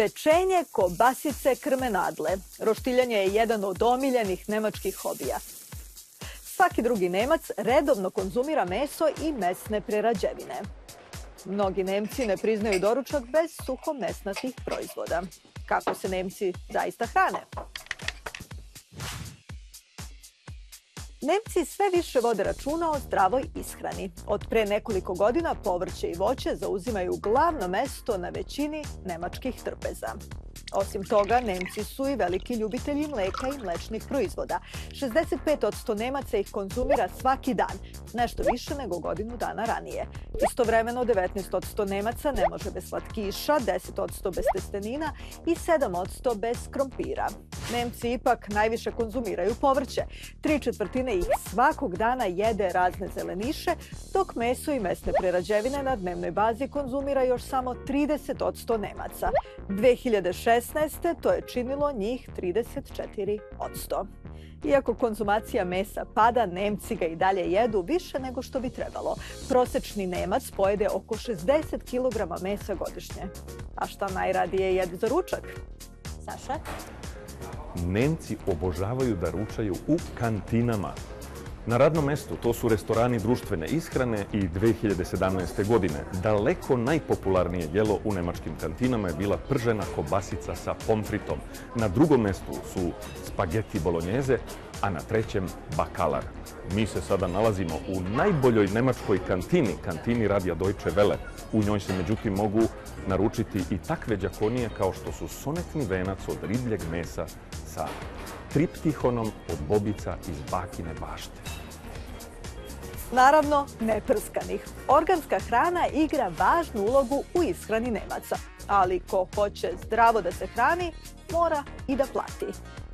Pečenje kobasice krmenadle. Roštiljanje je jedan od omiljenih nemačkih hobija. Svaki drugi Nemac redovno konzumira meso i mesne prerađevine. Mnogi Nemci ne priznaju doručak bez suhomesnatih proizvoda. Kako se Nemci zaista hrane? Nemci sve više vode računa o zdravoj ishrani. Od pre nekoliko godina povrće i voće zauzimaju glavno mesto na većini nemačkih trpeza. Osim toga, Nemci su i veliki ljubitelji mleka i mlečnih proizvoda. 65% Nemaca ih konzumira svaki dan, nešto više nego godinu dana ranije. Istovremeno, 19% Nemaca ne može bez slatkiša, 10% bez testenina i 7% bez krompira. Nemci ipak najviše konzumiraju povrće. Tri četvrtine ih svakog dana jede razne zeleniše, dok meso i mesne prerađevine na dnevnoj bazi konzumira još samo 30% Nemaca. 2016. to je činilo njih 34%. Iako konzumacija mesa pada, Nemci ga i dalje jedu više nego što bi trebalo. Prosečni Nemac pojede oko 60 kg mesa godišnje. A šta najradije jede za ručak? Saša? Nemci obožavaju da ručaju u kantinama. Na radnom mestu to su restorani društvene ishrane i 2017. godine. Daleko najpopularnije jelo u nemačkim kantinama je bila pržena kobasica sa pomfritom. Na drugom mestu su spageti bolognese, a na trećem bakalar. Mi se sada nalazimo u najboljoj nemačkoj kantini, kantini Radija Deutsche Welle. U njoj se međutim mogu naručiti i takve đakonije kao što su sonetni venac od ribljeg mesa sa triptihonom od bobica iz bakine bašte. Naravno, neprskanih. Organska hrana igra važnu ulogu u ishrani Nemaca. Ali ko hoće zdravo da se hrani, mora i da plati.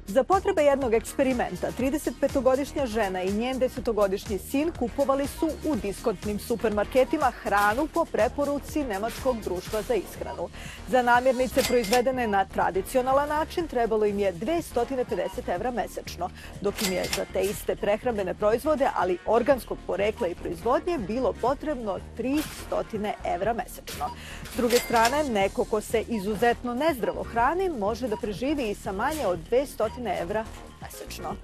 Za potrebe jednog eksperimenta, 35-godišnja žena i njen 10-godišnji sin kupovali su u diskontnim supermarketima hranu po preporuci Nemačkog društva za ishranu. Za namirnice proizvedene na tradicionalan način trebalo im je 250 evra mesečno, dok im je za te iste prehrambene proizvode, ali organskog porekla i proizvodnje, bilo potrebno 300 evra mesečno. S druge strane, neko ko se izuzetno nezdravo hrani može da preživi i sa manje od 200 evra mesečno.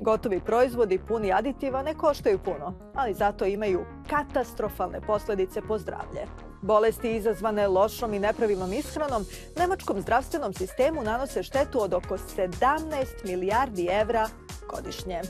Gotovi proizvodi puni aditiva ne koštaju puno, ali zato imaju katastrofalne posledice po zdravlje. Bolesti izazvane lošom i nepravilnom ishranom nemačkom zdravstvenom sistemu nanose štetu od oko 17 milijardi evra godišnje.